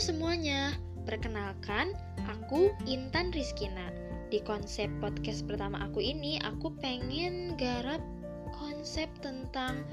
semuanya, perkenalkan aku Intan Rizkina. Di konsep podcast pertama aku ini, aku pengen garap konsep tentang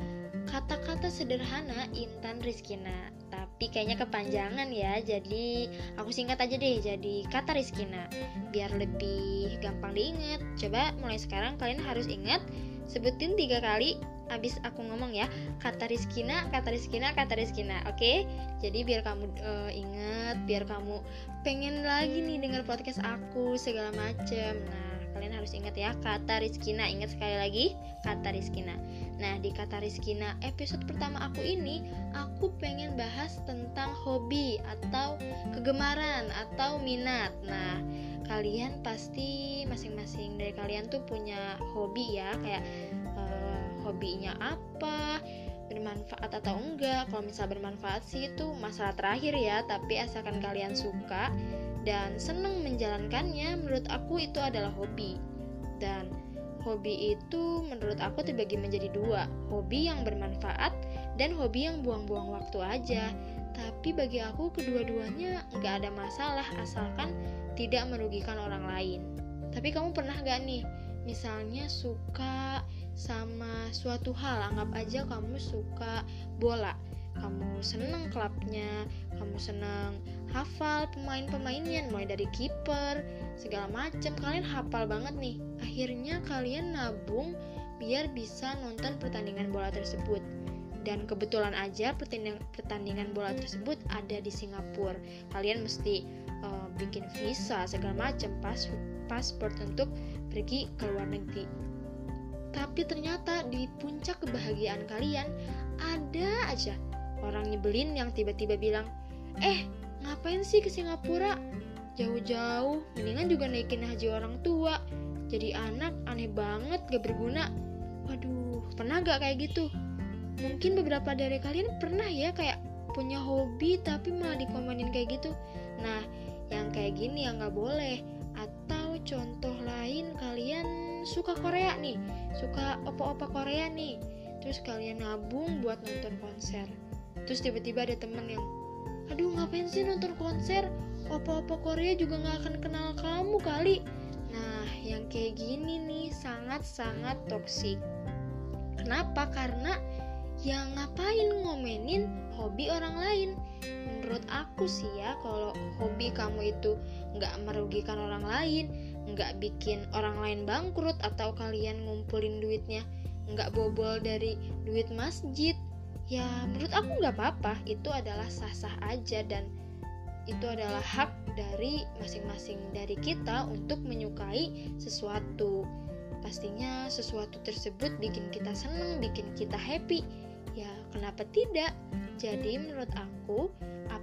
kata-kata sederhana Intan Rizkina. Tapi kayaknya kepanjangan ya, jadi aku singkat aja deh jadi kata Rizkina. Biar lebih gampang diingat. Coba mulai sekarang kalian harus ingat sebutin tiga kali abis aku ngomong ya kata Rizkina kata Rizkina kata Rizkina oke? Okay? jadi biar kamu uh, inget biar kamu pengen lagi nih denger podcast aku segala macem. Nah kalian harus ingat ya kata Rizkina ingat sekali lagi kata Rizkina. Nah di kata Rizkina episode pertama aku ini aku pengen bahas tentang hobi atau kegemaran atau minat. Nah kalian pasti masing-masing dari kalian tuh punya hobi ya kayak uh, hobinya apa bermanfaat atau enggak. Kalau misal bermanfaat sih itu masalah terakhir ya tapi asalkan kalian suka dan seneng menjalankannya menurut aku itu adalah hobi. Dan hobi itu menurut aku terbagi menjadi dua hobi yang bermanfaat dan hobi yang buang-buang waktu aja. Tapi bagi aku kedua-duanya nggak ada masalah asalkan tidak merugikan orang lain. Tapi kamu pernah gak nih, misalnya suka sama suatu hal, anggap aja kamu suka bola, kamu seneng klubnya, kamu seneng hafal pemain-pemainnya, mulai dari kiper, segala macam, kalian hafal banget nih. Akhirnya kalian nabung biar bisa nonton pertandingan bola tersebut dan kebetulan aja pertandingan bola tersebut ada di Singapura. Kalian mesti uh, bikin visa segala macam pas paspor untuk pergi ke luar negeri. Tapi ternyata di puncak kebahagiaan kalian ada aja orang nyebelin yang tiba-tiba bilang, "Eh, ngapain sih ke Singapura? Jauh-jauh, mendingan juga naikin haji orang tua. Jadi anak aneh banget, gak berguna." Waduh, pernah gak kayak gitu? mungkin beberapa dari kalian pernah ya kayak punya hobi tapi malah dikomenin kayak gitu nah yang kayak gini yang nggak boleh contoh lain kalian suka Korea nih suka opa-opa Korea nih. Terus kalian nabung buat nonton konser. Terus tiba-tiba ada temen yang aduh ngapain sih nonton konser? Opa-opa Korea juga nggak akan kenal kamu kali. Nah yang kayak gini nih sangat-sangat toksik kenapa? Karena yang ngapain ngomenin hobi orang lain? Menurut aku sih ya kalau hobi kamu itu nggak merugikan orang lain nggak bikin orang lain bangkrut atau kalian ngumpulin duitnya nggak bobol dari duit masjid. Ya menurut aku nggak apa-apa. Itu adalah sah-sah aja dan itu adalah hak dari masing-masing dari kita untuk menyukai sesuatu. Pastinya sesuatu tersebut bikin kita seneng bikin kita happy. Ya, kenapa tidak? Jadi, menurut aku,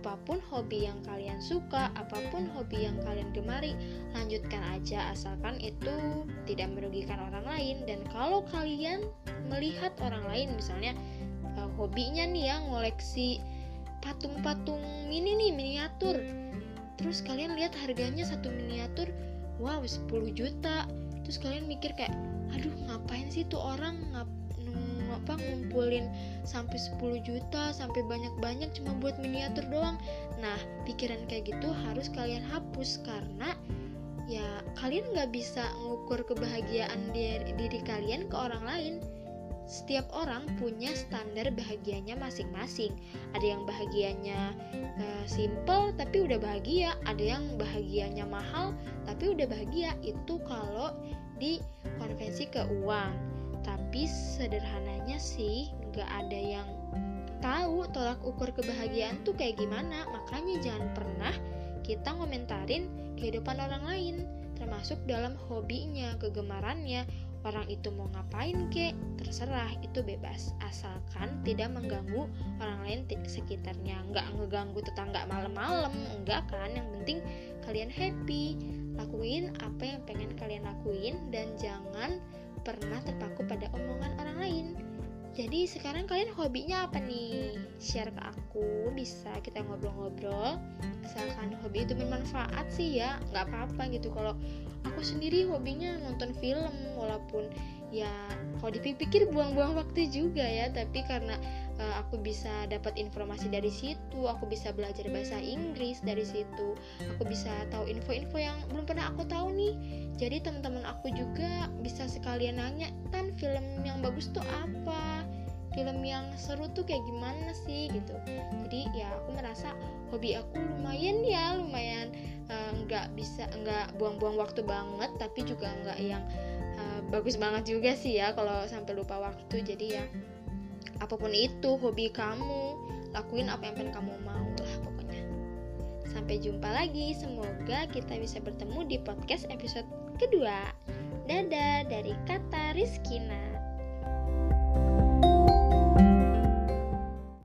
apa pun hobi yang kalian suka, apa pun hobi yang kalian gemari, lanjutkan aja asalkan itu tidak merugikan orang lain. Dan kalau kalian melihat orang lain, misalnya uh, hobinya nih ya ngoleksi patung-patung mini nih miniatur, terus kalian lihat harganya satu miniatur, wow 10 juta. Terus kalian mikir kayak, aduh ngapain sih tuh orang ngap apa ngumpulin sampai 10 juta sampai banyak-banyak cuma buat miniatur doang. Nah pikiran kayak gitu harus kalian hapus karena ya kalian nggak bisa ngukur kebahagiaan diri, diri kalian ke orang lain. Setiap orang punya standar bahagianya masing-masing. Ada yang bahagianya uh, simple tapi udah bahagia. Ada yang bahagianya mahal tapi udah bahagia. Itu kalau di konvensi ke uang tapi sederhananya sih nggak ada yang tahu tolak ukur kebahagiaan tuh kayak gimana. Makanya jangan pernah kita ngomentarin kehidupan orang lain termasuk dalam hobinya kegemarannya. Orang itu mau ngapain kek? Terserah itu bebas. Asalkan tidak mengganggu orang lain sekitarnya. Nggak ngeganggu tetangga malam-malam enggak kan? Yang penting kalian happy. Lakuin apa yang pengen kalian lakuin dan jangan pernah terpaku pada omongan orang lain. Jadi sekarang kalian hobinya apa nih? Share ke aku, bisa kita ngobrol-ngobrol. Asalkan hobi itu bermanfaat sih ya, nggak apa-apa gitu. Kalau aku sendiri hobinya nonton film, walaupun ya kalau dipikir buang-buang waktu juga ya tapi karena uh, aku bisa dapat informasi dari situ aku bisa belajar bahasa Inggris dari situ aku bisa tahu info-info yang belum pernah aku tahu nih. Jadi teman-teman aku juga bisa sekalian nanya tan film yang bagus tuh apa? Film yang seru tuh kayak gimana sih? Gitu. Jadi ya aku merasa hobi aku lumayan ya lumayan eh, nggak uh, bisa nggak buang-buang waktu banget tapi juga nggak yang bagus banget juga sih ya kalau sampai lupa waktu. Jadi ya apa pun itu hobi kamu lakuin apa yang pengen kamu mau lah pokoknya. Sampai jumpa lagi semoga kita bisa bertemu di podcast episode kedua. Dadah dari kata Rizkina